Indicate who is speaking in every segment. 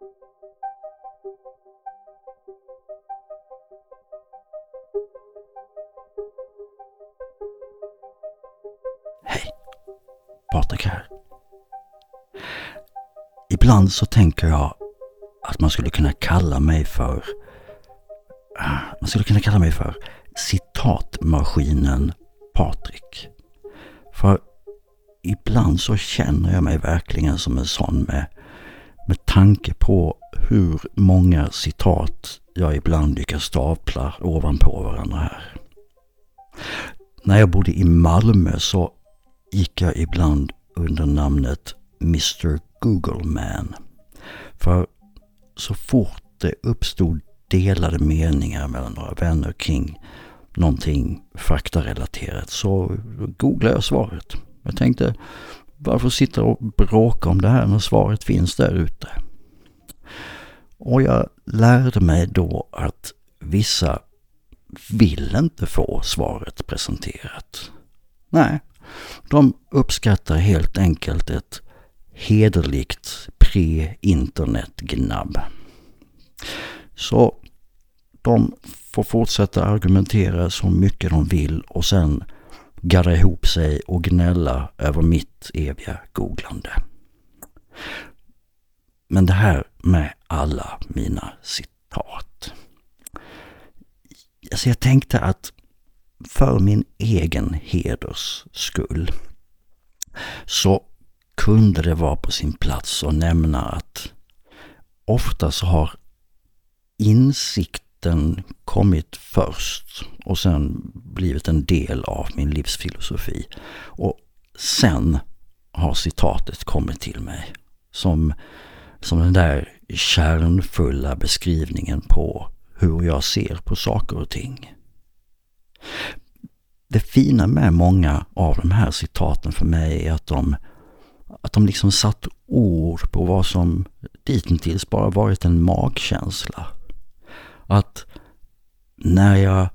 Speaker 1: Hej! Patrik här. Ibland så tänker jag att man skulle kunna kalla mig för... Ah, man skulle kunna kalla mig för citatmaskinen Patrik. För ibland så känner jag mig verkligen som en sån med, med tanke på hur många citat jag ibland lyckas stapla ovanpå varandra här. När jag bodde i Malmö så gick jag ibland under namnet Mr Google Man. För så fort det uppstod delade meningar mellan några vänner kring någonting faktarelaterat så googlade jag svaret. Jag tänkte, varför sitta och bråka om det här när svaret finns där ute? Och jag lärde mig då att vissa vill inte få svaret presenterat. Nej, de uppskattar helt enkelt ett hederligt pre-internet-gnabb. Så de får fortsätta argumentera så mycket de vill och sen gadda ihop sig och gnälla över mitt eviga googlande. Men det här med alla mina citat. Alltså jag tänkte att för min egen heders skull så kunde det vara på sin plats att nämna att ofta så har den kommit först och sen blivit en del av min livsfilosofi. Och sen har citatet kommit till mig som, som den där kärnfulla beskrivningen på hur jag ser på saker och ting. Det fina med många av de här citaten för mig är att de, att de liksom satt ord på vad som dittills bara varit en magkänsla. Att när jag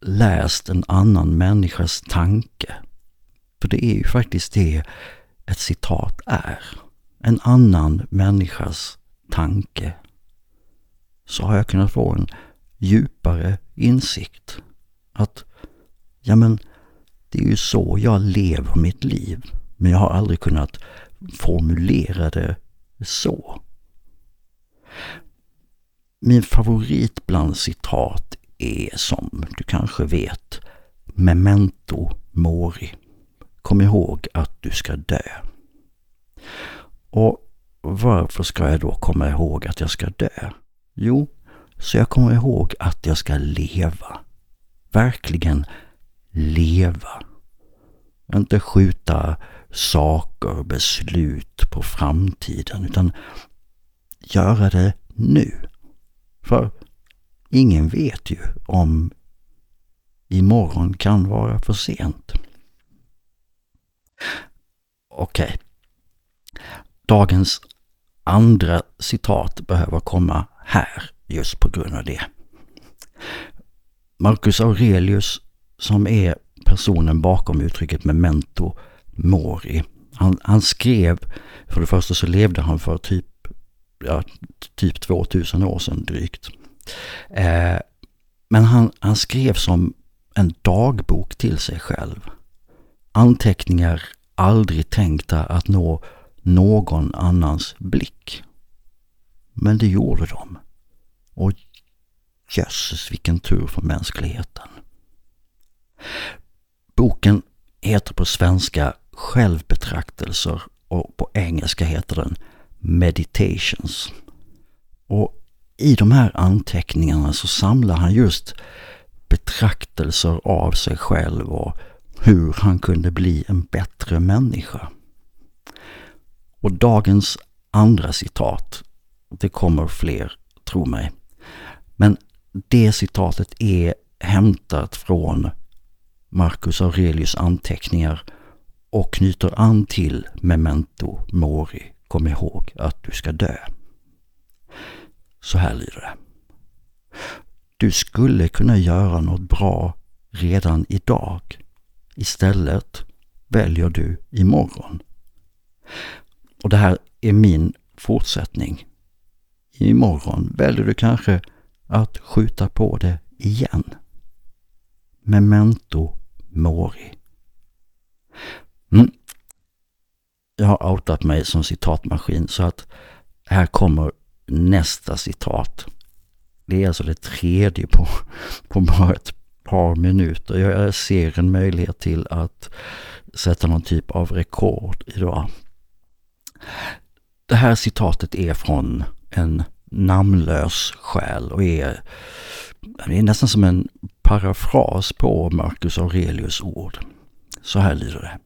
Speaker 1: läst en annan människas tanke, för det är ju faktiskt det ett citat är, en annan människas tanke, så har jag kunnat få en djupare insikt. Att, ja men, det är ju så jag lever mitt liv, men jag har aldrig kunnat formulera det så. Min favorit bland citat är som du kanske vet Memento Mori. Kom ihåg att du ska dö. Och varför ska jag då komma ihåg att jag ska dö? Jo, så jag kommer ihåg att jag ska leva. Verkligen leva. Inte skjuta saker, beslut på framtiden utan göra det nu. För ingen vet ju om imorgon kan vara för sent. Okej. Okay. Dagens andra citat behöver komma här just på grund av det. Marcus Aurelius som är personen bakom uttrycket memento mori. Han, han, skrev, för det första så levde han för typ, ja, typ 2000 år sedan drygt. Eh, men han, han skrev som en dagbok till sig själv. Anteckningar aldrig tänkta att nå någon annans blick. Men det gjorde de. Och jösses vilken tur för mänskligheten. Boken heter på svenska Självbetraktelser och på engelska heter den Meditations. Och i de här anteckningarna så samlar han just betraktelser av sig själv och hur han kunde bli en bättre människa. Och dagens andra citat, det kommer fler, tro mig. Men det citatet är hämtat från Marcus Aurelius anteckningar och knyter an till Memento Mori. Kom ihåg att du ska dö. Så här lyder det. Du skulle kunna göra något bra redan idag. Istället väljer du imorgon. Och det här är min fortsättning. imorgon väljer du kanske att skjuta på det igen. Memento mori. Jag har outat mig som citatmaskin så att här kommer nästa citat. Det är alltså det tredje på, på bara ett par minuter. Jag ser en möjlighet till att sätta någon typ av rekord idag. Det här citatet är från en namnlös själ och är, det är nästan som en parafras på Marcus Aurelius ord. Så här lyder det.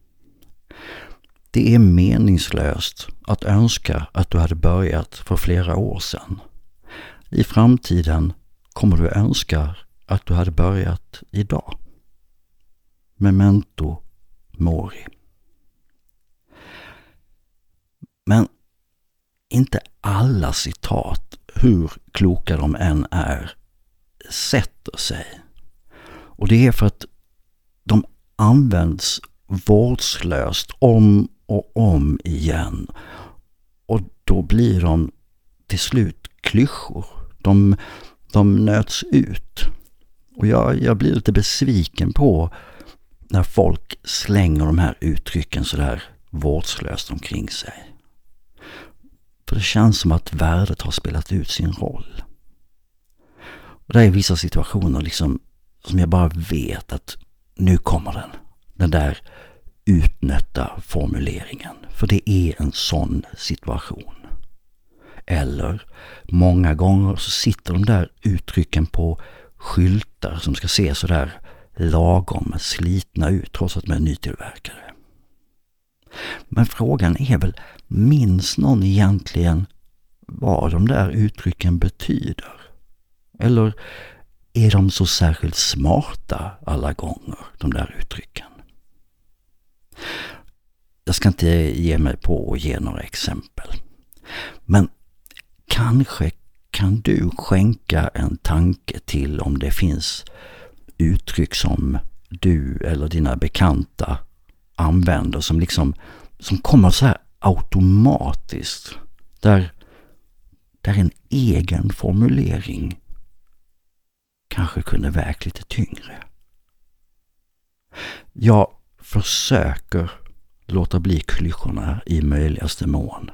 Speaker 1: Det är meningslöst att önska att du hade börjat för flera år sedan. I framtiden kommer du önska att du hade börjat idag. Memento mori. Men inte alla citat, hur kloka de än är, sätter sig. Och det är för att de används vårdslöst om och om igen. Och då blir de till slut klyschor. De, de nöts ut. Och jag, jag blir lite besviken på när folk slänger de här uttrycken sådär vårdslöst omkring sig. För det känns som att värdet har spelat ut sin roll. Och det är vissa situationer liksom som jag bara vet att nu kommer den. Den där utnötta formuleringen. För det är en sån situation. Eller många gånger så sitter de där uttrycken på skyltar som ska se sådär lagom slitna ut trots att de är nytillverkade. Men frågan är väl, minns någon egentligen vad de där uttrycken betyder? Eller är de så särskilt smarta alla gånger, de där uttrycken? Jag ska inte ge mig på att ge några exempel. Men kanske kan du skänka en tanke till om det finns uttryck som du eller dina bekanta använder som liksom som kommer så här automatiskt. Där, där en egen formulering kanske kunde vägt lite tyngre. Jag försöker låta bli klyschorna i möjligaste mån.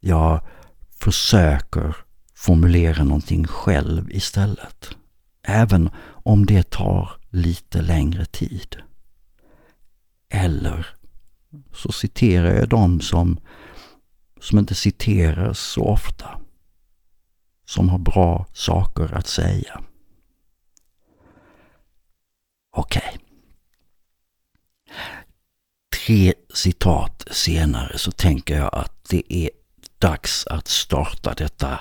Speaker 1: Jag försöker formulera någonting själv istället. Även om det tar lite längre tid. Eller så citerar jag dem som, som inte citeras så ofta. Som har bra saker att säga. Okej. Okay. Tre citat senare så tänker jag att det är dags att starta detta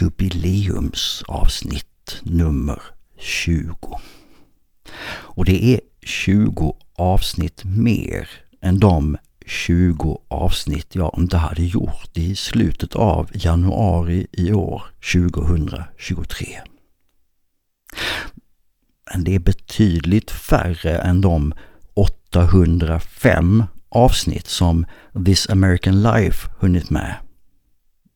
Speaker 1: jubileumsavsnitt nummer 20. Och det är 20 avsnitt mer än de 20 avsnitt jag inte hade gjort i slutet av januari i år 2023. Men det är betydligt färre än de 805 avsnitt som This American Life hunnit med.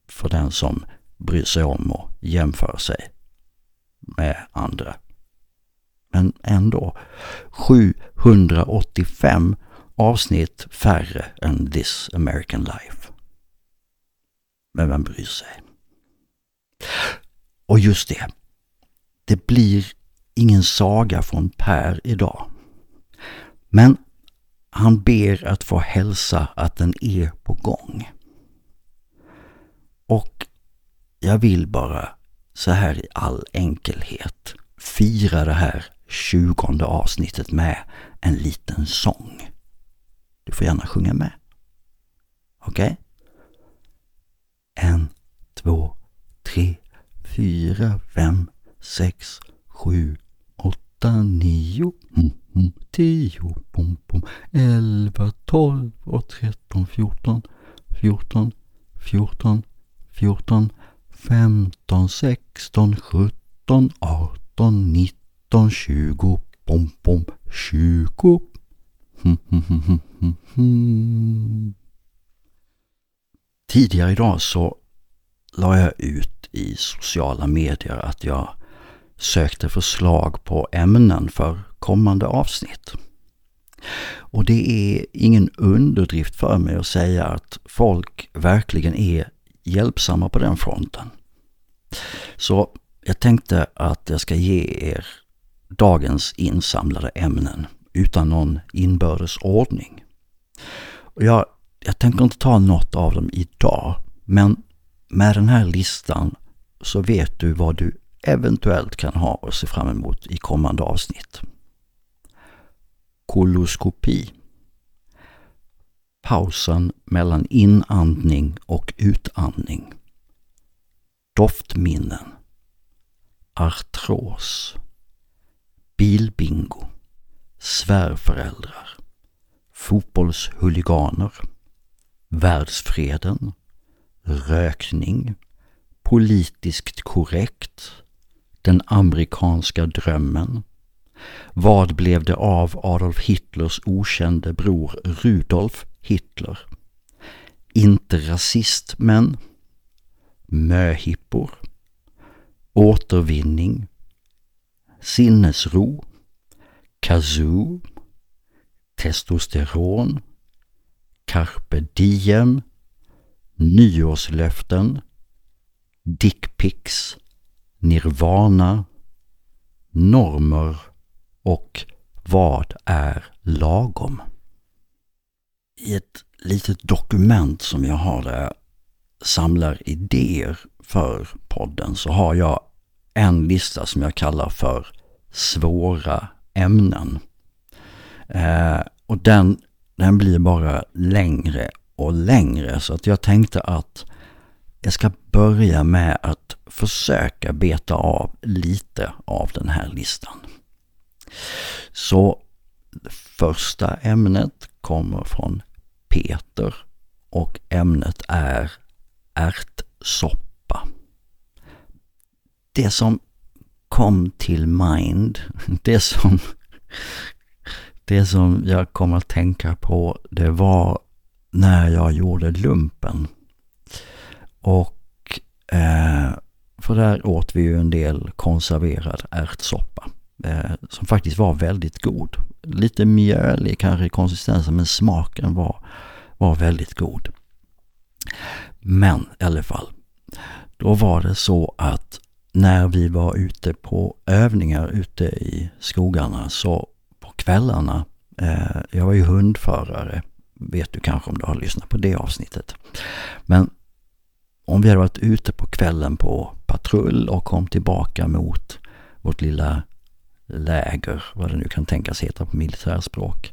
Speaker 1: För den som bryr sig om och jämför sig med andra. Men ändå 785 avsnitt färre än This American Life. Men vem bryr sig? Och just det, det blir ingen saga från Per idag. Men han ber att få hälsa att den är på gång. Och jag vill bara så här i all enkelhet fira det här tjugonde avsnittet med en liten sång. Du får gärna sjunga med. Okej? Okay? En, två, tre, fyra, fem, sex, sju, åtta, nio, mm, mm, tio, bom, bom, elva, tolv och tretton, fjorton, fjorton, fjorton, fjorton, femton, sexton, sjutton, arton, nitton, tjugo, bom, bom, tjugo. Hm, hm, hm, Tidigare idag så la jag ut i sociala medier att jag sökte förslag på ämnen för kommande avsnitt. Och det är ingen underdrift för mig att säga att folk verkligen är hjälpsamma på den fronten. Så jag tänkte att jag ska ge er dagens insamlade ämnen utan någon inbördes ordning. Jag, jag tänker inte ta något av dem idag, men med den här listan så vet du vad du eventuellt kan ha att se fram emot i kommande avsnitt. Koloskopi. Pausen mellan inandning och utandning. Doftminnen. Artros. Bilbingo. Svärföräldrar. Fotbollshuliganer. Världsfreden. Rökning. Politiskt korrekt. Den amerikanska drömmen. Vad blev det av Adolf Hitlers okände bror Rudolf Hitler? Inte rasist men möhippor, återvinning, sinnesro, kazoo, testosteron, carpe diem, nyårslöften, dickpics, nirvana, normer och vad är lagom? I ett litet dokument som jag har där jag samlar idéer för podden så har jag en lista som jag kallar för svåra ämnen. Eh, och den, den blir bara längre och längre så att jag tänkte att jag ska börja med att försöka beta av lite av den här listan. Så första ämnet kommer från Peter och ämnet är ärtsoppa. Det som kom till mind, det som, det som jag kom att tänka på, det var när jag gjorde lumpen. Och eh, för där åt vi ju en del konserverad ärtsoppa eh, som faktiskt var väldigt god. Lite mjölig kanske i konsistensen men smaken var, var väldigt god. Men i alla fall, då var det så att när vi var ute på övningar ute i skogarna så på kvällarna, eh, jag var ju hundförare, vet du kanske om du har lyssnat på det avsnittet. Men om vi hade varit ute på kvällen på patrull och kom tillbaka mot vårt lilla läger, vad det nu kan tänkas heta på militärspråk,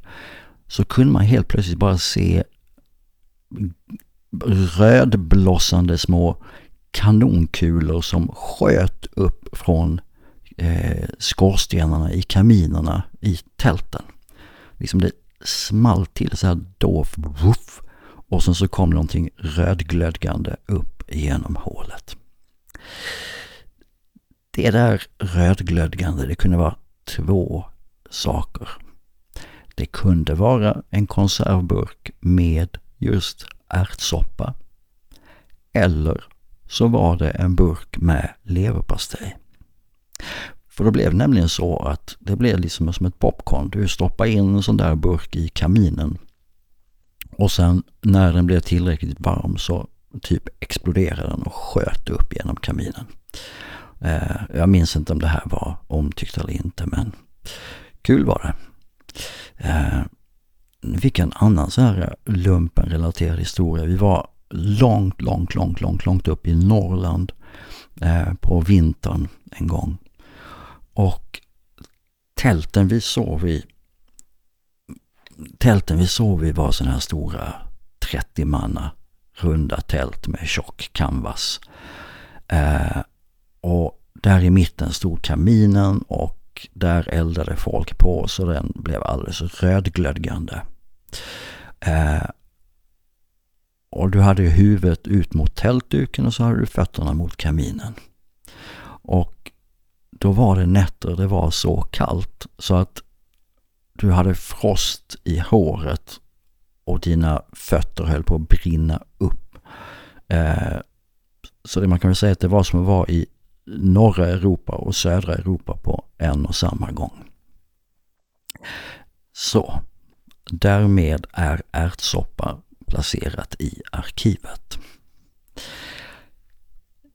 Speaker 1: så kunde man helt plötsligt bara se rödblossande små kanonkulor som sköt upp från eh, skorstenarna i kaminerna i tälten. Liksom det small till så här dovt. och sen så kom någonting rödglödgande upp genom hålet. Det där rödglödgande, det kunde vara två saker. Det kunde vara en konservburk med just ärtsoppa. Eller så var det en burk med leverpastej. För det blev nämligen så att det blev liksom som ett popcorn. Du stoppar in en sån där burk i kaminen. Och sen när den blev tillräckligt varm så typ exploderade den och sköt upp genom kaminen. Eh, jag minns inte om det här var omtyckt eller inte men kul var det. Eh, nu fick jag en annan så här lumpen-relaterad historia. Vi var långt, långt, långt, långt, långt upp i Norrland eh, på vintern en gång. Och tälten vi sov i Tälten vi sov i var sådana här stora 30 manna runda tält med tjock canvas. Eh, och där i mitten stod kaminen och där eldade folk på så den blev alldeles rödglödgande. Eh, och du hade huvudet ut mot tältduken och så hade du fötterna mot kaminen. Och då var det nätter det var så kallt så att du hade frost i håret och dina fötter höll på att brinna upp. Eh, Så det man kan väl säga att det var som att vara i norra Europa och södra Europa på en och samma gång. Så, därmed är ärtsoppa placerat i arkivet.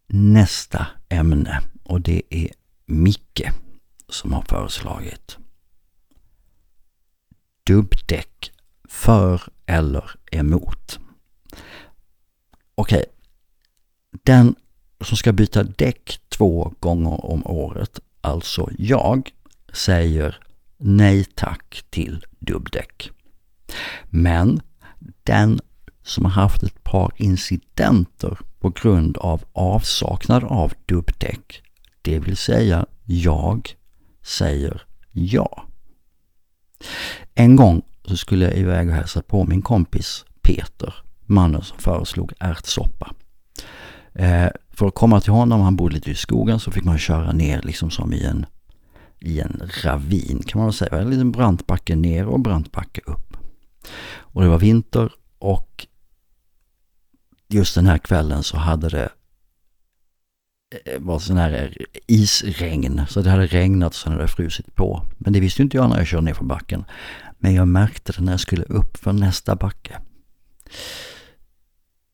Speaker 1: Nästa ämne och det är Micke som har föreslagit dubbdäck för eller emot. Okej, okay. den som ska byta däck två gånger om året, alltså jag, säger nej tack till dubbdäck. Men den som har haft ett par incidenter på grund av avsaknad av dubbdäck, det vill säga jag, säger ja. En gång så skulle jag iväg och hälsa på min kompis Peter, mannen som föreslog ärtsoppa. Eh, för att komma till honom, han bodde lite i skogen, så fick man köra ner liksom som i en, i en ravin kan man väl säga. En liten brant backe ner och brant backe upp. Och det var vinter och just den här kvällen så hade det eh, var sån här isregn. Så det hade regnat och sen hade det frusit på. Men det visste inte jag när jag körde ner för backen. Men jag märkte det när jag skulle upp för nästa backe.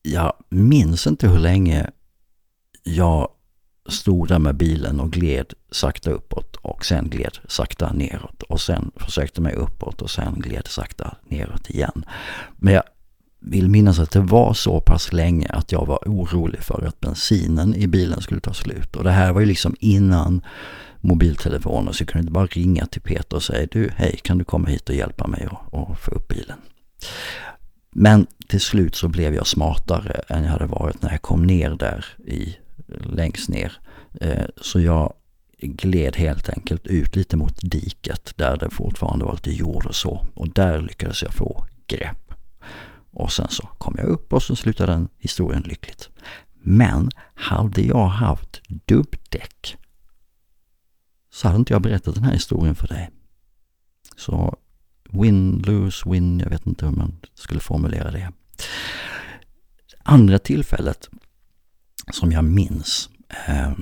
Speaker 1: Jag minns inte hur länge jag stod där med bilen och gled sakta uppåt och sen gled sakta neråt och sen försökte mig uppåt och sen gled sakta neråt igen. Men jag vill minnas att det var så pass länge att jag var orolig för att bensinen i bilen skulle ta slut. Och det här var ju liksom innan mobiltelefoner så jag kunde inte bara ringa till Peter och säga du hej kan du komma hit och hjälpa mig och få upp bilen. Men till slut så blev jag smartare än jag hade varit när jag kom ner där i längst ner. Eh, så jag gled helt enkelt ut lite mot diket där det fortfarande var lite jord och så. Och där lyckades jag få grepp. Och sen så kom jag upp och så slutade den historien lyckligt. Men hade jag haft dubbdäck så hade inte jag berättat den här historien för dig. Så win, lose, win, jag vet inte hur man skulle formulera det. Andra tillfället som jag minns, eh,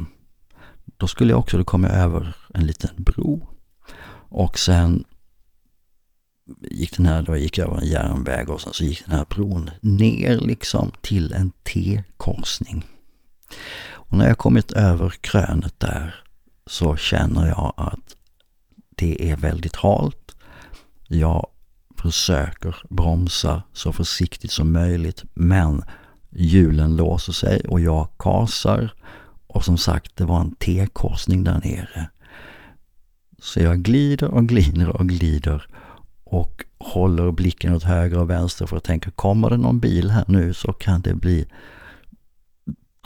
Speaker 1: då skulle jag också, då kom jag över en liten bro och sen gick den här, då gick jag över en järnväg och sen så gick den här bron ner liksom till en T-korsning. Och när jag kommit över krönet där så känner jag att det är väldigt halt. Jag försöker bromsa så försiktigt som möjligt men hjulen låser sig och jag kasar. Och som sagt, det var en T-korsning där nere. Så jag glider och glider och glider och håller blicken åt höger och vänster för att tänka, kommer det någon bil här nu så kan det bli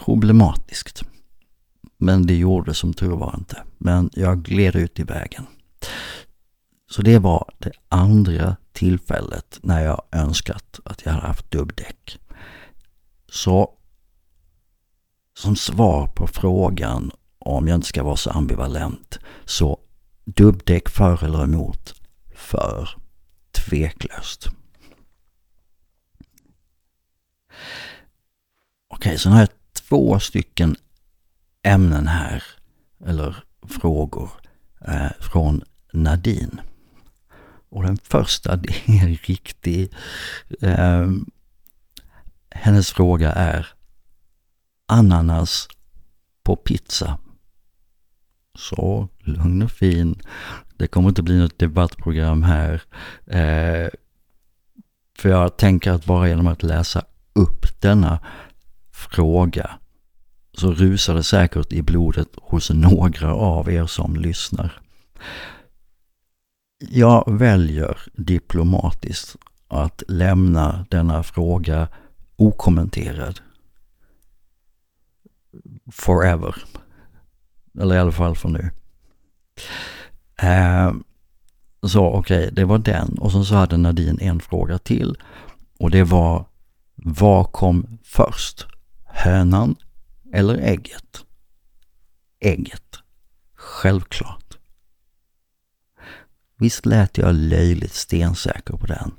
Speaker 1: problematiskt. Men det gjorde som tur var inte. Men jag gled ut i vägen. Så det var det andra tillfället när jag önskat att jag hade haft dubbdäck. Så som svar på frågan om jag inte ska vara så ambivalent så dubbdäck för eller emot? För. Tveklöst. Okej, så nu har jag två stycken ämnen här, eller frågor, eh, från Nadine. Och den första, det är en riktig... Eh, hennes fråga är ananas på pizza. Så, lugn och fin. Det kommer inte bli något debattprogram här. Eh, för jag tänker att bara genom att läsa upp denna fråga så rusar det säkert i blodet hos några av er som lyssnar. Jag väljer diplomatiskt att lämna denna fråga okommenterad. Forever. Eller i alla fall för nu. Eh, så okej, okay, det var den. Och sen så hade Nadine en fråga till. Och det var, vad kom först? Hönan eller ägget? Ägget. Självklart. Visst lät jag löjligt stensäker på den.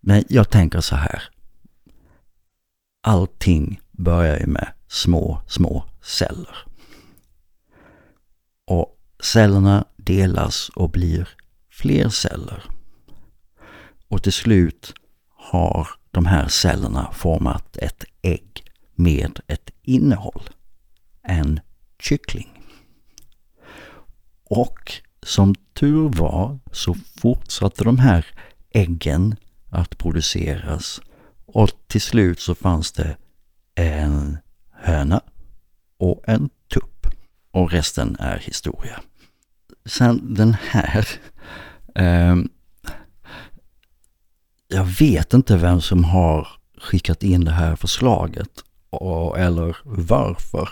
Speaker 1: Men jag tänker så här. Allting börjar ju med små, små celler. Och cellerna delas och blir fler celler. Och till slut har de här cellerna format ett ägg med ett innehåll. En kyckling. Och som tur var så fortsatte de här äggen att produceras och till slut så fanns det en höna och en tupp. Och resten är historia. Sen den här. Eh, jag vet inte vem som har skickat in det här förslaget och, eller varför.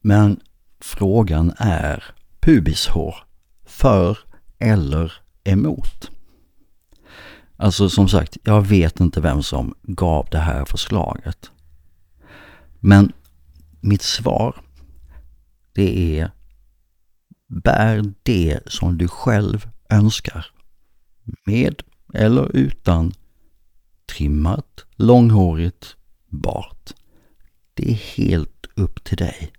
Speaker 1: Men frågan är pubishår för eller emot? Alltså som sagt, jag vet inte vem som gav det här förslaget. Men mitt svar, det är bär det som du själv önskar. Med eller utan trimmat, långhårigt, bort. Det är helt upp till dig.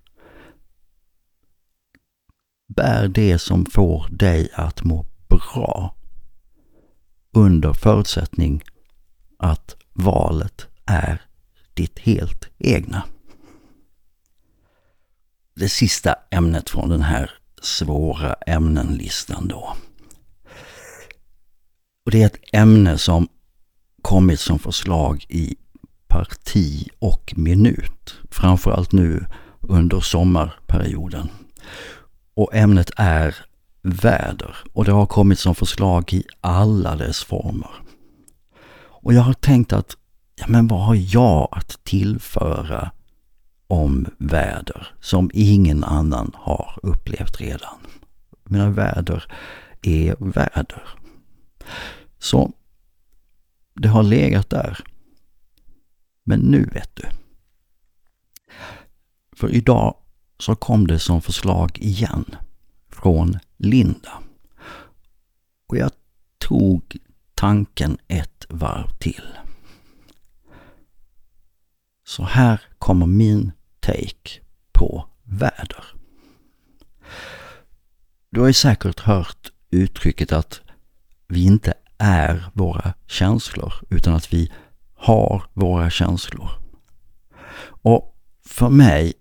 Speaker 1: Bär det som får dig att må bra under förutsättning att valet är ditt helt egna. Det sista ämnet från den här svåra ämnenlistan då. Och det är ett ämne som kommit som förslag i parti och minut. Framförallt nu under sommarperioden. Och ämnet är väder och det har kommit som förslag i alla dess former. Och jag har tänkt att, ja men vad har jag att tillföra om väder som ingen annan har upplevt redan? Mina väder är väder. Så det har legat där. Men nu vet du. För idag så kom det som förslag igen från Linda. Och jag tog tanken ett varv till. Så här kommer min take på väder. Du har ju säkert hört uttrycket att vi inte är våra känslor utan att vi har våra känslor. Och för mig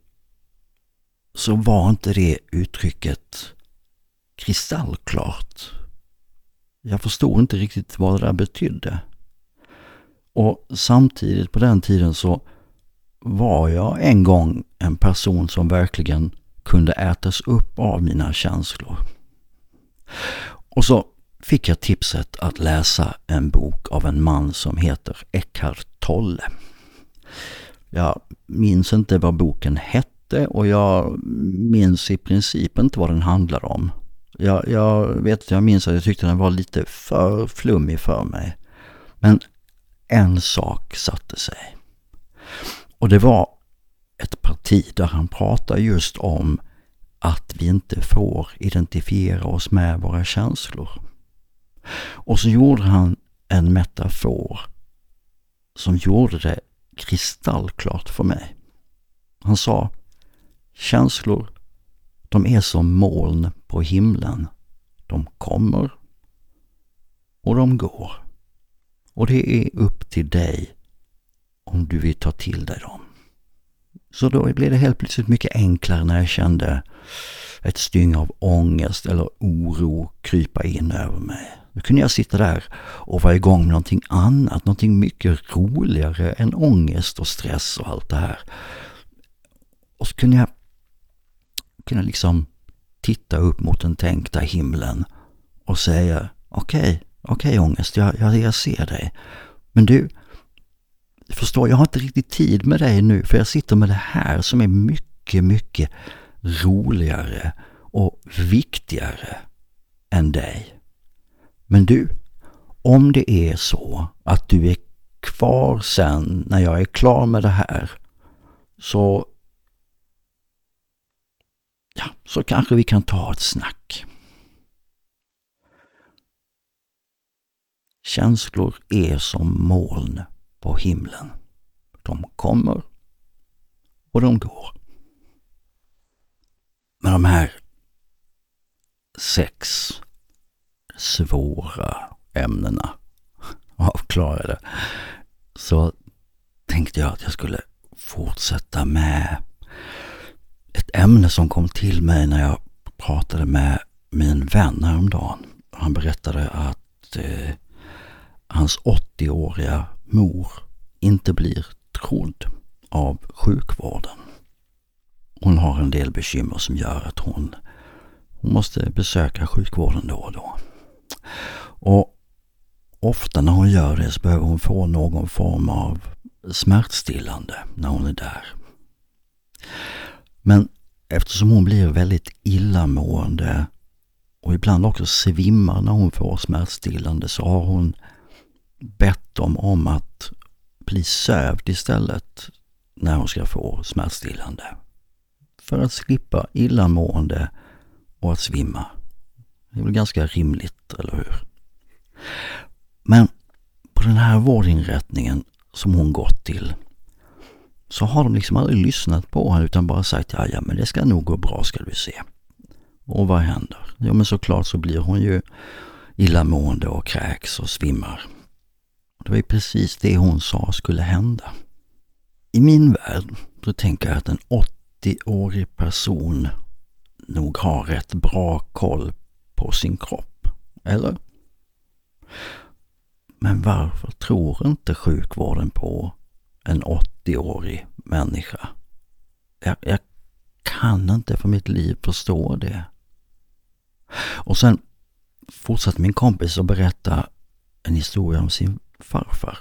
Speaker 1: så var inte det uttrycket kristallklart. Jag förstod inte riktigt vad det där betydde. Och samtidigt på den tiden så var jag en gång en person som verkligen kunde ätas upp av mina känslor. Och så fick jag tipset att läsa en bok av en man som heter Eckhart Tolle. Jag minns inte vad boken hette och jag minns i princip inte vad den handlade om. Jag, jag vet att jag minns att jag tyckte den var lite för flummig för mig. Men en sak satte sig. Och det var ett parti där han pratar just om att vi inte får identifiera oss med våra känslor. Och så gjorde han en metafor som gjorde det kristallklart för mig. Han sa känslor, de är som moln på himlen. De kommer och de går. Och det är upp till dig om du vill ta till dig dem. Så då blev det helt plötsligt mycket enklare när jag kände ett styng av ångest eller oro krypa in över mig. Då kunde jag sitta där och vara igång med någonting annat, någonting mycket roligare än ångest och stress och allt det här. Och så kunde jag kunna liksom titta upp mot den tänkta himlen och säga okej, okay, okej okay, ångest, jag, jag, jag ser dig. Men du, förstår, jag har inte riktigt tid med dig nu för jag sitter med det här som är mycket, mycket roligare och viktigare än dig. Men du, om det är så att du är kvar sen när jag är klar med det här så ja, så kanske vi kan ta ett snack. Känslor är som moln på himlen. De kommer Och de går. Men de här sex svåra ämnena avklarade så tänkte jag att jag skulle fortsätta med ett ämne som kom till mig när jag pratade med min vän häromdagen. Han berättade att eh, hans 80-åriga mor inte blir trodd av sjukvården. Hon har en del bekymmer som gör att hon, hon måste besöka sjukvården då och då. Och ofta när hon gör det så behöver hon få någon form av smärtstillande när hon är där. Men eftersom hon blir väldigt illamående och ibland också svimmar när hon får smärtstillande så har hon bett dem om att bli sövd istället när hon ska få smärtstillande. För att slippa illamående och att svimma. Det är väl ganska rimligt, eller hur? Men på den här vårdinrättningen som hon gått till så har de liksom aldrig lyssnat på henne utan bara sagt ja, ja men det ska nog gå bra ska du se. Och vad händer? Jo men såklart så blir hon ju illamående och kräks och svimmar. Det var ju precis det hon sa skulle hända. I min värld så tänker jag att en 80-årig person nog har rätt bra koll på sin kropp. Eller? Men varför tror inte sjukvården på en 80-årig människa? Jag, jag kan inte för mitt liv förstå det. Och sen fortsatte min kompis att berätta en historia om sin farfar.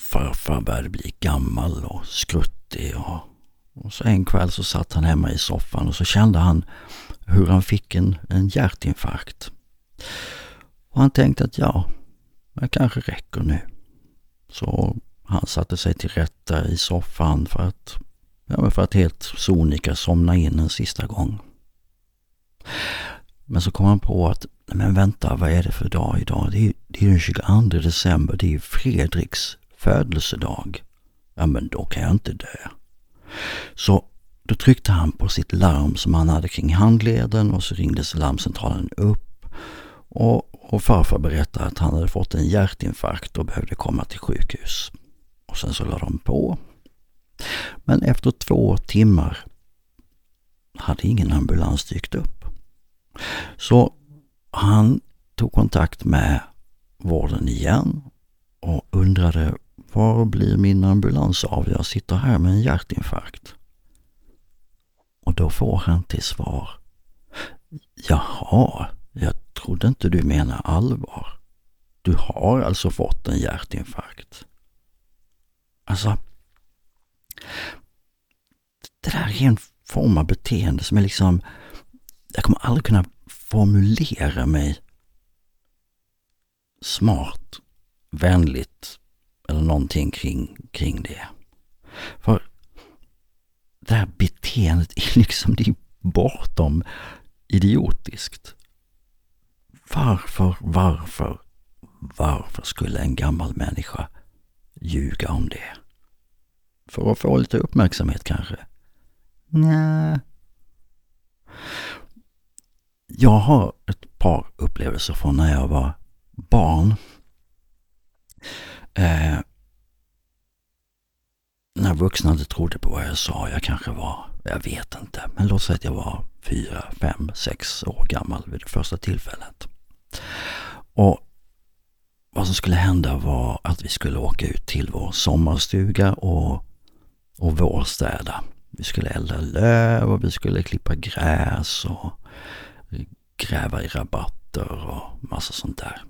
Speaker 1: Farfar började bli gammal och skruttig och, och så en kväll så satt han hemma i soffan och så kände han hur han fick en, en hjärtinfarkt. Och han tänkte att ja, det kanske räcker nu. Så han satte sig till rätta i soffan för att, ja, för att helt sonika somna in en sista gång. Men så kom han på att, men vänta, vad är det för dag idag? Det är, det är den 22 december, det är Fredriks födelsedag. Ja, men då kan jag inte dö. Så då tryckte han på sitt larm som han hade kring handleden och så ringdes larmcentralen upp. Och, och farfar berättade att han hade fått en hjärtinfarkt och behövde komma till sjukhus. Och sen så la de på. Men efter två timmar hade ingen ambulans dykt upp. Så han tog kontakt med vården igen och undrade var blir min ambulans av? Jag sitter här med en hjärtinfarkt. Och då får han till svar. Jaha, jag trodde inte du menar allvar. Du har alltså fått en hjärtinfarkt. Alltså, det där är en form av beteende som är liksom, jag kommer aldrig kunna formulera mig smart, vänligt eller någonting kring, kring det. För det här beteendet är liksom det är bortom idiotiskt. Varför, varför, varför skulle en gammal människa ljuga om det? För att få lite uppmärksamhet kanske? Nej. Jag har ett par upplevelser från när jag var barn. Eh, när vuxna inte trodde på vad jag sa. Jag kanske var, jag vet inte, men låt säga att jag var fyra, fem, sex år gammal vid det första tillfället. Och vad som skulle hända var att vi skulle åka ut till vår sommarstuga och, och vårstäda. Vi skulle elda löv och vi skulle klippa gräs och gräva i rabatter och massa sånt där.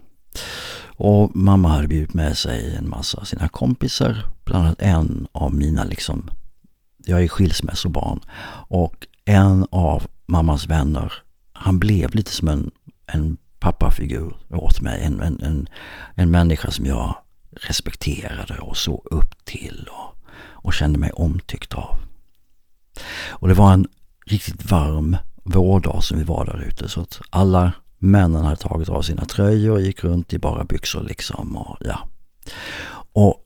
Speaker 1: Och mamma hade bjudit med sig en massa av sina kompisar, bland annat en av mina liksom, jag är skilsmässobarn och en av mammas vänner, han blev lite som en, en pappafigur åt mig. En, en, en, en människa som jag respekterade och såg upp till och, och kände mig omtyckt av. Och det var en riktigt varm vårdag som vi var där ute så att alla männen hade tagit av sina tröjor och gick runt i bara byxor liksom och ja. Och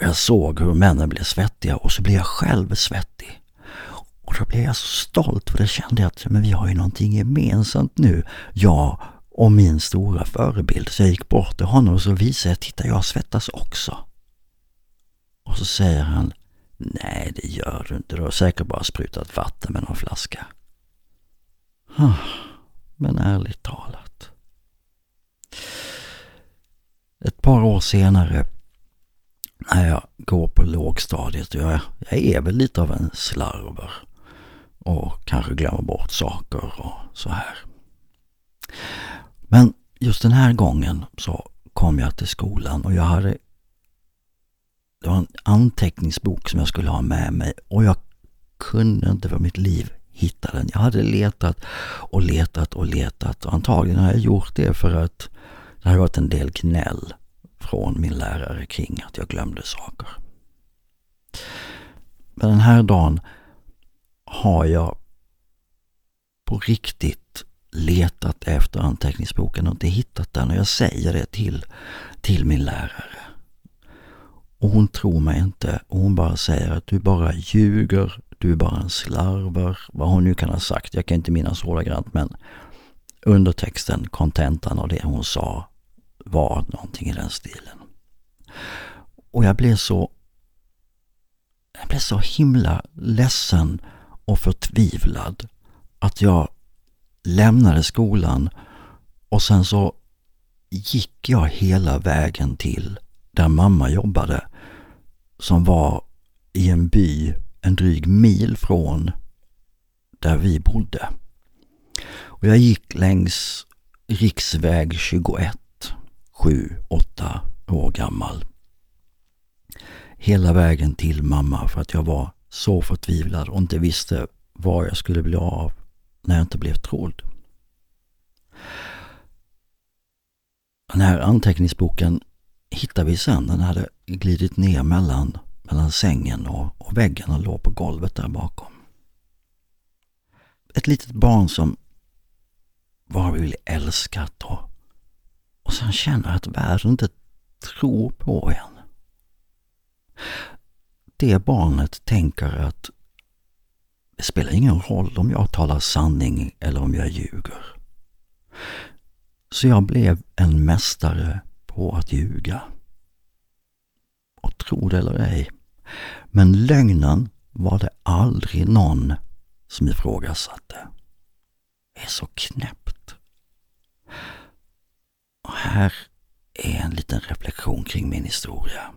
Speaker 1: Jag såg hur männen blev svettiga och så blev jag själv svettig. Och då blev jag så stolt för det kände jag att men vi har ju någonting gemensamt nu. Jag och min stora förebild. Så jag gick bort till honom och så visade jag, titta jag svettas också. Och så säger han, nej det gör du inte, du har säkert bara sprutat vatten med någon flaska. Men ärligt talat. Ett par år senare när jag går på lågstadiet, jag, jag är väl lite av en slarver och kanske glömmer bort saker och så här. Men just den här gången så kom jag till skolan och jag hade det var en anteckningsbok som jag skulle ha med mig och jag kunde inte för mitt liv hitta den. Jag hade letat och letat och letat och antagligen har jag gjort det för att det har varit en del gnäll från min lärare kring att jag glömde saker. Men den här dagen har jag på riktigt letat efter anteckningsboken och inte hittat den och jag säger det till, till min lärare. Och hon tror mig inte och hon bara säger att du bara ljuger, du är bara en slarver, vad hon nu kan ha sagt. Jag kan inte minnas ordagrant men undertexten, kontentan av det hon sa var någonting i den stilen. Och jag blev så jag blev så himla ledsen och förtvivlad att jag lämnade skolan och sen så gick jag hela vägen till där mamma jobbade som var i en by en dryg mil från där vi bodde. Och jag gick längs riksväg 21, 7, 8 år gammal. Hela vägen till mamma för att jag var så förtvivlad och inte visste vad jag skulle bli av när jag inte blev trodd. Den här anteckningsboken hittade vi sen. Den hade glidit ner mellan, mellan sängen och, och väggen och låg på golvet där bakom. Ett litet barn som bara vill älskat och, och sen känner att världen inte tror på en. Det barnet tänker att det spelar ingen roll om jag talar sanning eller om jag ljuger. Så jag blev en mästare på att ljuga. Och tro det eller ej, men lögnen var det aldrig någon som ifrågasatte. Det är så knäppt. Och här är en liten reflektion kring min historia.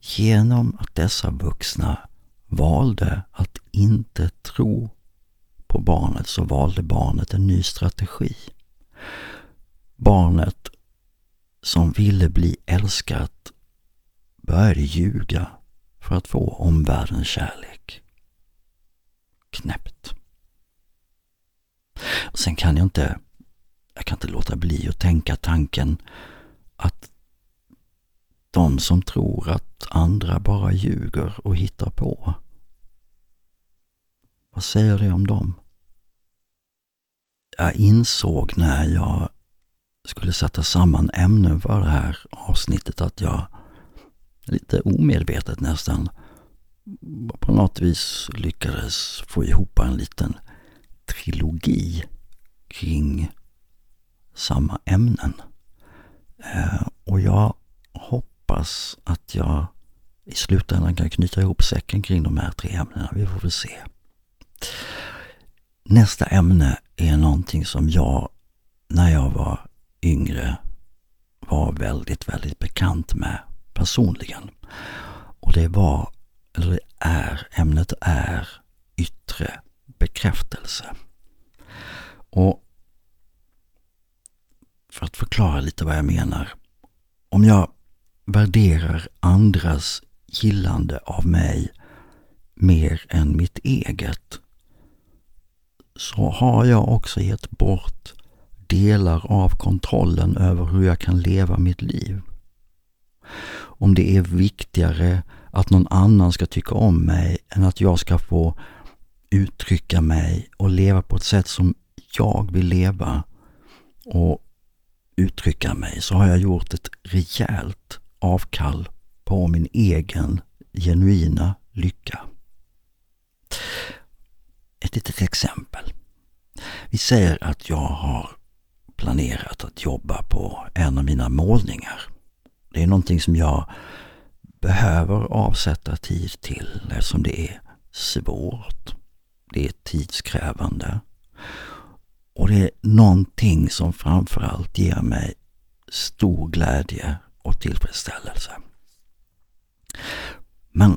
Speaker 1: Genom att dessa vuxna valde att inte tro på barnet så valde barnet en ny strategi. Barnet som ville bli älskat började ljuga för att få omvärldens kärlek. Knäppt. Sen kan jag inte, jag kan inte låta bli att tänka tanken att de som tror att andra bara ljuger och hittar på. Vad säger det om dem? Jag insåg när jag skulle sätta samman ämnen för det här avsnittet att jag lite omedvetet nästan på något vis lyckades få ihop en liten trilogi kring samma ämnen. Eh, och jag hoppas att jag i slutändan kan knyta ihop säcken kring de här tre ämnena. Vi får väl se. Nästa ämne är någonting som jag, när jag var yngre, var väldigt, väldigt bekant med personligen. Och det var, eller det är, ämnet är yttre bekräftelse. Och för att förklara lite vad jag menar. Om jag värderar andras gillande av mig mer än mitt eget så har jag också gett bort delar av kontrollen över hur jag kan leva mitt liv. Om det är viktigare att någon annan ska tycka om mig än att jag ska få uttrycka mig och leva på ett sätt som jag vill leva och uttrycka mig så har jag gjort ett rejält avkall på min egen genuina lycka. Ett litet exempel. Vi säger att jag har planerat att jobba på en av mina målningar. Det är någonting som jag behöver avsätta tid till eftersom det är svårt. Det är tidskrävande. Och det är någonting som framförallt ger mig stor glädje och tillfredsställelse. Men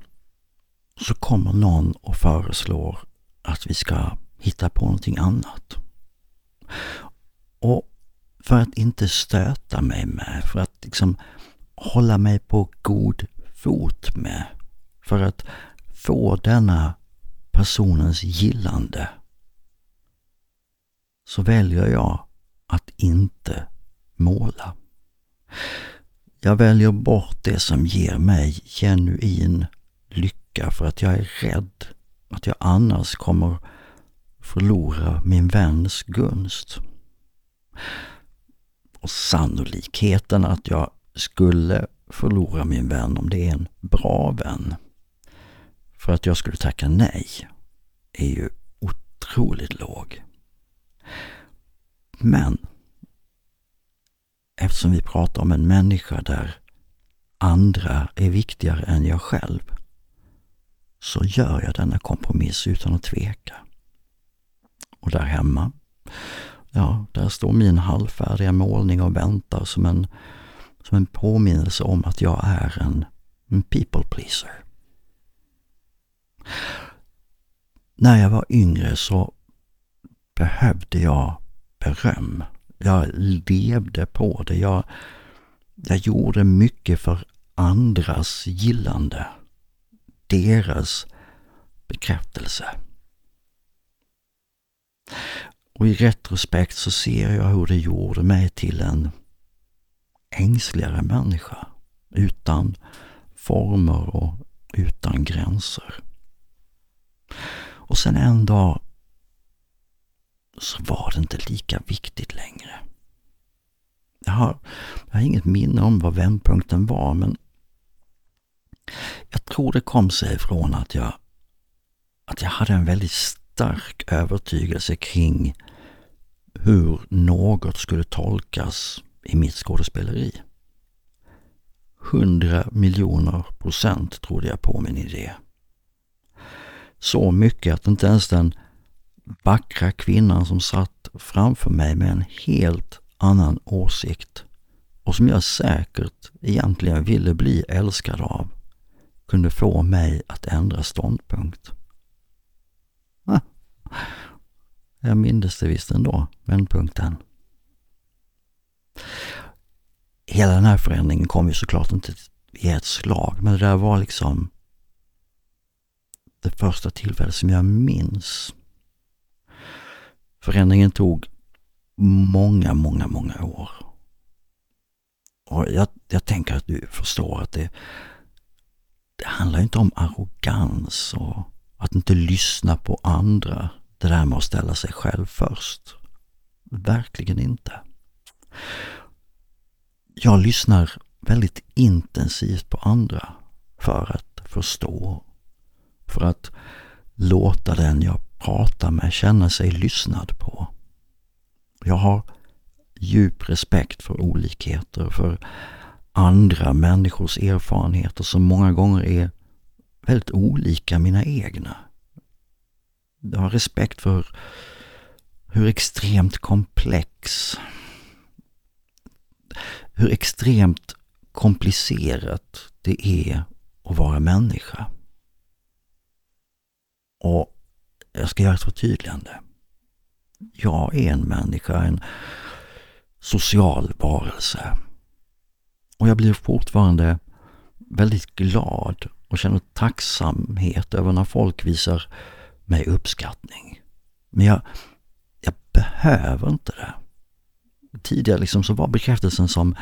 Speaker 1: så kommer någon och föreslår att vi ska hitta på någonting annat. Och för att inte stöta mig med, för att liksom hålla mig på god fot med, för att få denna personens gillande, så väljer jag att inte måla. Jag väljer bort det som ger mig genuin lycka för att jag är rädd att jag annars kommer förlora min väns gunst. Och sannolikheten att jag skulle förlora min vän om det är en bra vän för att jag skulle tacka nej är ju otroligt låg. Men eftersom vi pratar om en människa där andra är viktigare än jag själv så gör jag denna kompromiss utan att tveka. Och där hemma, ja, där står min halvfärdiga målning och väntar som en, som en påminnelse om att jag är en, en people pleaser. När jag var yngre så behövde jag beröm. Jag levde på det. Jag, jag gjorde mycket för andras gillande. Deras bekräftelse. Och i retrospekt så ser jag hur det gjorde mig till en ängsligare människa. Utan former och utan gränser. Och sen en dag så var det inte lika viktigt längre. Jag har, jag har inget minne om vad vändpunkten var men jag tror det kom sig ifrån att jag, att jag hade en väldigt stark övertygelse kring hur något skulle tolkas i mitt skådespeleri. Hundra miljoner procent trodde jag på min idé. Så mycket att inte ens den vackra kvinnan som satt framför mig med en helt annan åsikt och som jag säkert egentligen ville bli älskad av kunde få mig att ändra ståndpunkt. Jag mindes det visst ändå, vändpunkten. Hela den här förändringen kom ju såklart inte i ett slag, men det där var liksom det första tillfället som jag minns. Förändringen tog många, många, många år. Och jag, jag tänker att du förstår att det, det handlar inte om arrogans och att inte lyssna på andra. Det där med att ställa sig själv först. Verkligen inte. Jag lyssnar väldigt intensivt på andra för att förstå för att låta den jag pratar med känna sig lyssnad på. Jag har djup respekt för olikheter, för andra människors erfarenheter som många gånger är väldigt olika mina egna. Jag har respekt för hur extremt komplex, hur extremt komplicerat det är att vara människa. Och jag ska göra ett förtydligande. Jag är en människa, en social varelse. Och jag blir fortfarande väldigt glad och känner tacksamhet över när folk visar mig uppskattning. Men jag, jag behöver inte det. Tidigare liksom så var bekräftelsen som,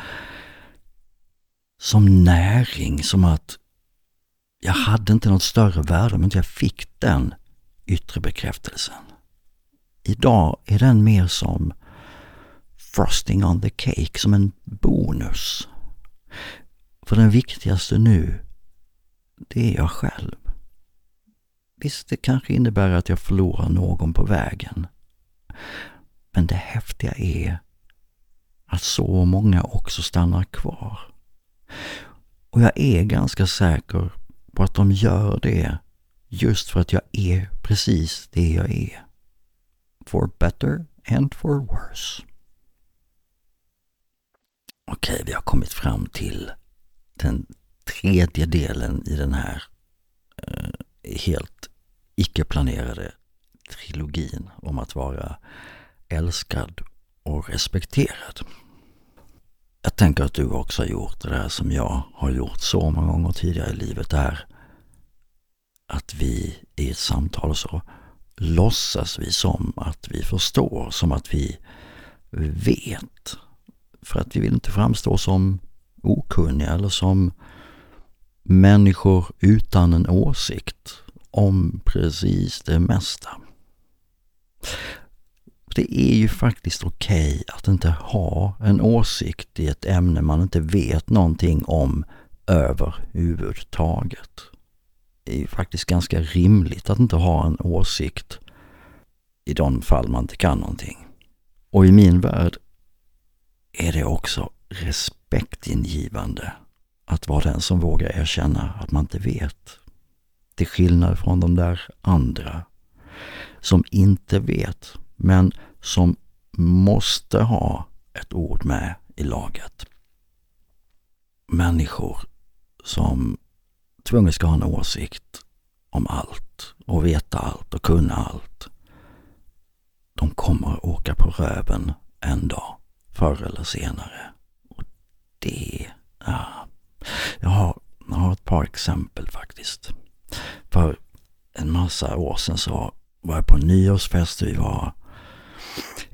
Speaker 1: som näring, som att jag hade inte något större värde om inte jag fick den yttre bekräftelsen. Idag är den mer som frosting on the cake, som en bonus. För den viktigaste nu, det är jag själv. Visst, det kanske innebär att jag förlorar någon på vägen. Men det häftiga är att så många också stannar kvar. Och jag är ganska säker på att de gör det just för att jag är precis det jag är. For better and for worse. Okej, vi har kommit fram till den tredje delen i den här eh, helt icke-planerade trilogin om att vara älskad och respekterad. Jag tänker att du också har gjort det där som jag har gjort så många gånger tidigare i livet. Det är att vi i ett samtal så låtsas vi som att vi förstår, som att vi vet. För att vi vill inte framstå som okunniga eller som människor utan en åsikt om precis det mesta. Det är ju faktiskt okej okay att inte ha en åsikt i ett ämne man inte vet någonting om överhuvudtaget. Det är ju faktiskt ganska rimligt att inte ha en åsikt i de fall man inte kan någonting. Och i min värld är det också respektingivande att vara den som vågar erkänna att man inte vet. Till skillnad från de där andra som inte vet, men som måste ha ett ord med i laget. Människor som tvunget ska ha en åsikt om allt och veta allt och kunna allt. De kommer åka på röven en dag, förr eller senare. Och det, ja. Jag har, jag har ett par exempel faktiskt. För en massa år sedan så var jag på en nyårsfest. Vi var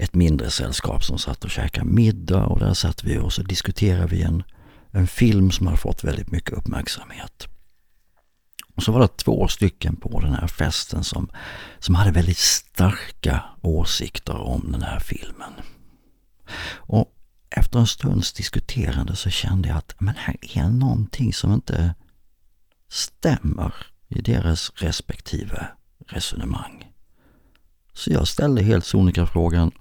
Speaker 1: ett mindre sällskap som satt och käkade middag och där satt vi och så diskuterade vi en, en film som har fått väldigt mycket uppmärksamhet. Och så var det två stycken på den här festen som, som hade väldigt starka åsikter om den här filmen. Och efter en stunds diskuterande så kände jag att men här är någonting som inte stämmer i deras respektive resonemang. Så jag ställde helt sonika frågan,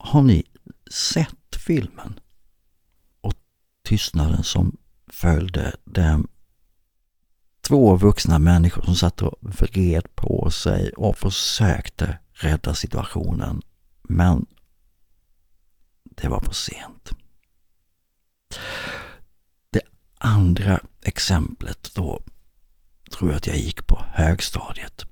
Speaker 1: har ni sett filmen? Och tystnaden som följde den två vuxna människor som satt och vred på sig och försökte rädda situationen. Men det var för sent. Det andra exemplet då tror jag att jag gick på högstadiet.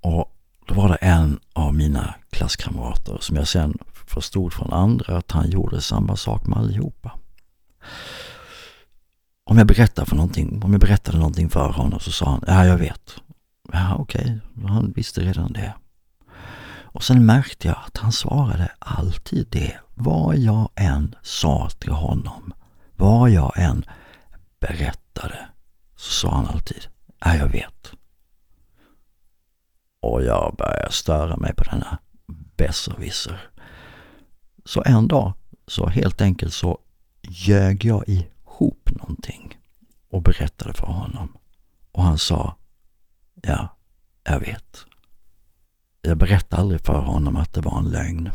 Speaker 1: Och då var det en av mina klasskamrater som jag sen förstod från andra att han gjorde samma sak med allihopa. Om jag berättade för någonting, om jag berättade någonting för honom så sa han, ja jag vet. Ja okej, okay. han visste redan det. Och sen märkte jag att han svarade alltid det, vad jag än sa till honom, vad jag än berättade, så sa han alltid, ja jag vet. Och jag började störa mig på denna besserwisser. Så en dag, så helt enkelt så ljög jag ihop någonting och berättade för honom. Och han sa, ja, jag vet. Jag berättade aldrig för honom att det var en lögn.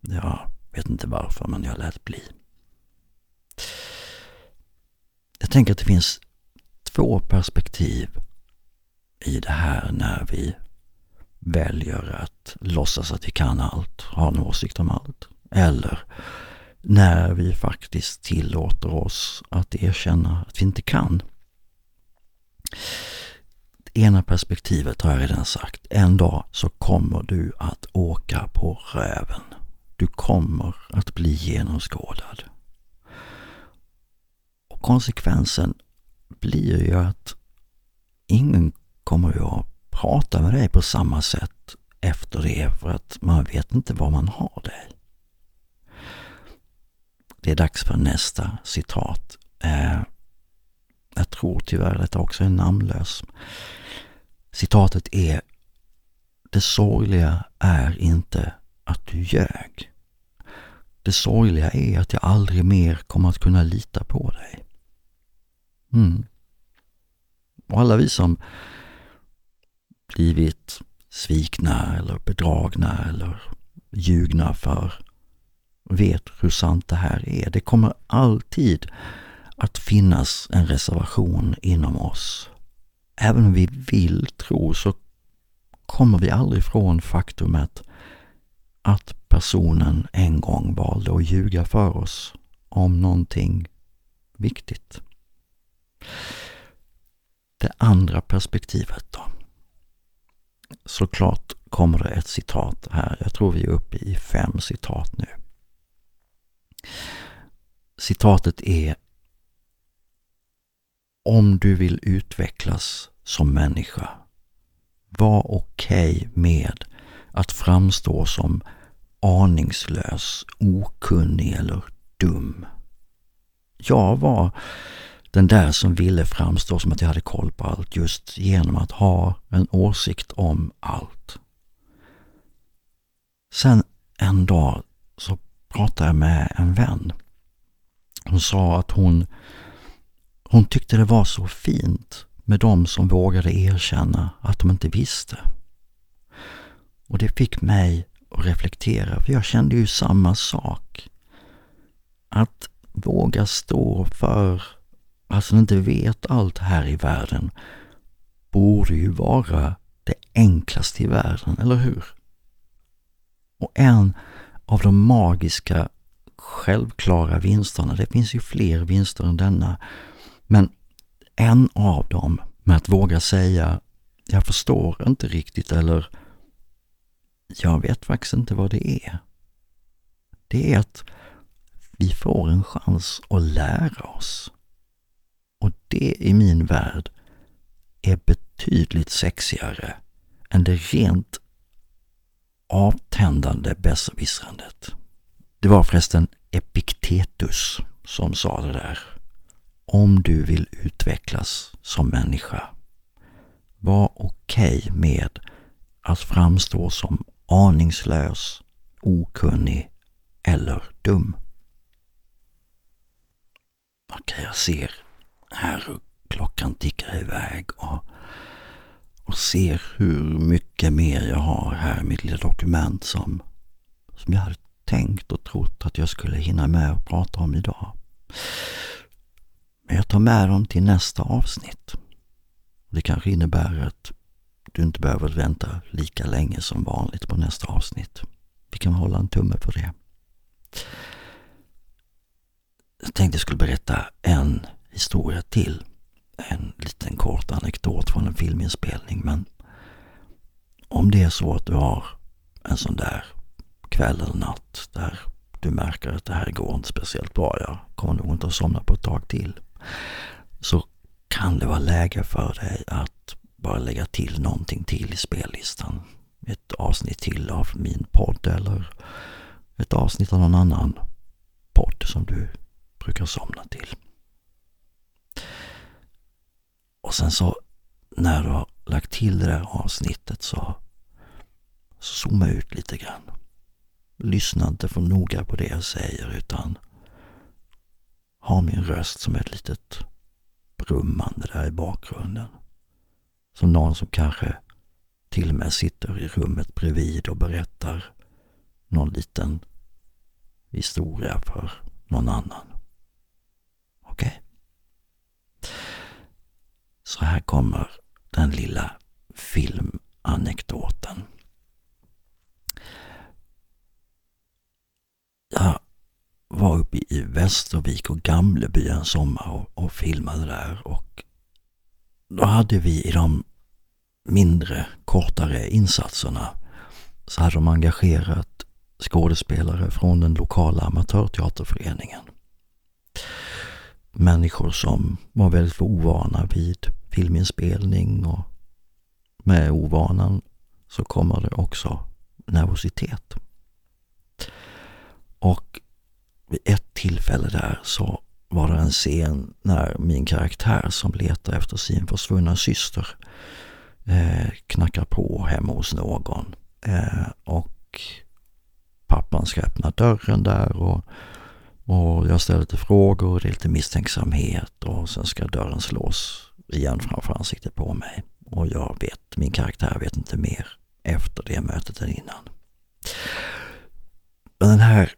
Speaker 1: Jag vet inte varför, men jag lät bli. Jag tänker att det finns två perspektiv i det här när vi väljer att låtsas att vi kan allt, har en åsikt om allt. Eller när vi faktiskt tillåter oss att erkänna att vi inte kan. Det ena perspektivet har jag redan sagt. En dag så kommer du att åka på röven. Du kommer att bli genomskådad. Och konsekvensen blir ju att ingen kommer att prata med dig på samma sätt efter det för att man vet inte var man har dig. Det är dags för nästa citat. Eh, jag tror tyvärr att detta också är namnlös. Citatet är Det sorgliga är inte att du ljög. det sorgliga är att jag aldrig mer kommer att kunna lita på dig. Mm. Och alla vi som blivit svikna eller bedragna eller ljugna för vet hur sant det här är. Det kommer alltid att finnas en reservation inom oss. Även om vi vill tro så kommer vi aldrig ifrån faktumet att personen en gång valde att ljuga för oss om någonting viktigt. Det andra perspektivet då? Såklart kommer det ett citat här. Jag tror vi är uppe i fem citat nu. Citatet är Om du vill utvecklas som människa, var okej okay med att framstå som aningslös, okunnig eller dum. Jag var den där som ville framstå som att jag hade koll på allt just genom att ha en åsikt om allt. Sen en dag så pratade jag med en vän. Hon sa att hon, hon tyckte det var så fint med de som vågade erkänna att de inte visste. Och det fick mig att reflektera, för jag kände ju samma sak. Att våga stå för Alltså, att man inte vet allt här i världen borde ju vara det enklaste i världen, eller hur? Och en av de magiska självklara vinsterna, det finns ju fler vinster än denna, men en av dem med att våga säga jag förstår inte riktigt eller jag vet faktiskt inte vad det är. Det är att vi får en chans att lära oss. Det i min värld är betydligt sexigare än det rent avtändande besserwissrandet. Det var förresten Epiktetus som sa det där. Om du vill utvecklas som människa, var okej okay med att framstå som aningslös, okunnig eller dum. Okej, okay, jag ser här och klockan tickar iväg och, och ser hur mycket mer jag har här i mitt lilla dokument som, som jag hade tänkt och trott att jag skulle hinna med att prata om idag. Men jag tar med dem till nästa avsnitt. Det kanske innebär att du inte behöver vänta lika länge som vanligt på nästa avsnitt. Vi kan hålla en tumme för det. Jag tänkte jag skulle berätta en historia till. En liten kort anekdot från en filminspelning. Men om det är så att du har en sån där kväll eller natt där du märker att det här går inte speciellt bra. Jag kommer nog inte att somna på ett tag till. Så kan det vara läge för dig att bara lägga till någonting till i spellistan. Ett avsnitt till av min podd eller ett avsnitt av någon annan podd som du brukar somna till. Och sen så när du har lagt till det där avsnittet så, så zooma ut lite grann. Lyssna inte för noga på det jag säger utan ha min röst som ett litet brummande där i bakgrunden. Som någon som kanske till och med sitter i rummet bredvid och berättar någon liten historia för någon annan. Okej? Okay? Så här kommer den lilla filmanekdoten. Jag var uppe i Västervik och Gamleby en sommar och, och filmade där och då hade vi i de mindre, kortare insatserna så hade de engagerat skådespelare från den lokala amatörteaterföreningen. Människor som var väldigt ovana vid filminspelning och med ovanan så kommer det också nervositet. Och vid ett tillfälle där så var det en scen när min karaktär som letar efter sin försvunna syster eh, knackar på hemma hos någon. Eh, och pappan ska öppna dörren där och, och jag ställer lite frågor det är lite misstänksamhet och sen ska dörren slås igen framför ansiktet på mig. Och jag vet, min karaktär vet inte mer efter det mötet än innan. Den här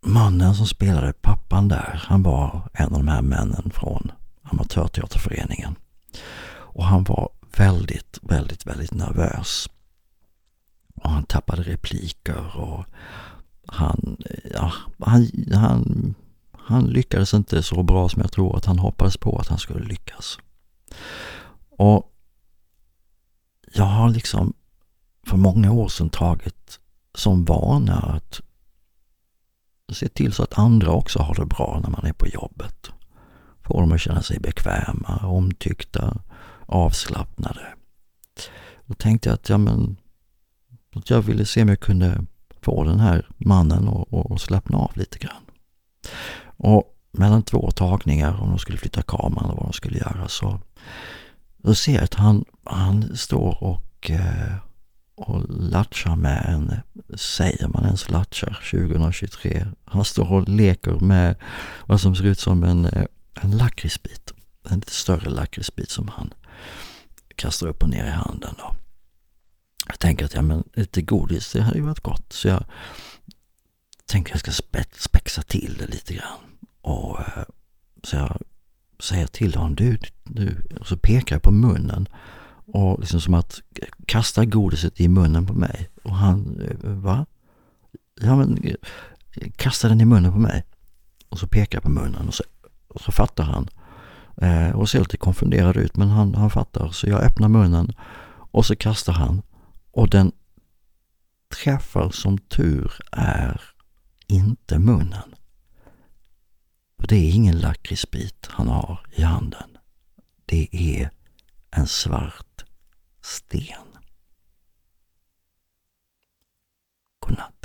Speaker 1: mannen som spelade pappan där, han var en av de här männen från Amatörteaterföreningen. Och han var väldigt, väldigt, väldigt nervös. Och han tappade repliker och han, ja, han, han, han lyckades inte så bra som jag tror att han hoppades på att han skulle lyckas. Och jag har liksom för många år sedan tagit som vana att se till så att andra också har det bra när man är på jobbet. Få dem att känna sig bekväma, omtyckta, avslappnade. Då tänkte jag att, ja, men, att jag ville se om jag kunde få den här mannen att slappna av lite grann. Och mellan två tagningar, om de skulle flytta kameran eller vad de skulle göra, så då ser jag att han, han står och, eh, och latchar med en, säger man ens latchar 2023? Han står och leker med vad som ser ut som en, eh, en lakritsbit. En lite större lakritsbit som han kastar upp och ner i handen. Då. Jag tänker att ja, men lite godis, det hade ju varit gott. Så jag tänker att jag ska spexa till det lite grann. Och, eh, så jag säger till honom, du, du, och så pekar jag på munnen. Och liksom som att kasta godiset i munnen på mig. Och han, eh, va? Ja men, kasta den i munnen på mig. Och så pekar jag på munnen och så, och så fattar han. Eh, och ser lite konfunderad ut men han, han fattar. Så jag öppnar munnen och så kastar han. Och den träffar som tur är inte munnen. Och det är ingen lakritsbit han har i handen. Det är en svart sten. Godnatt.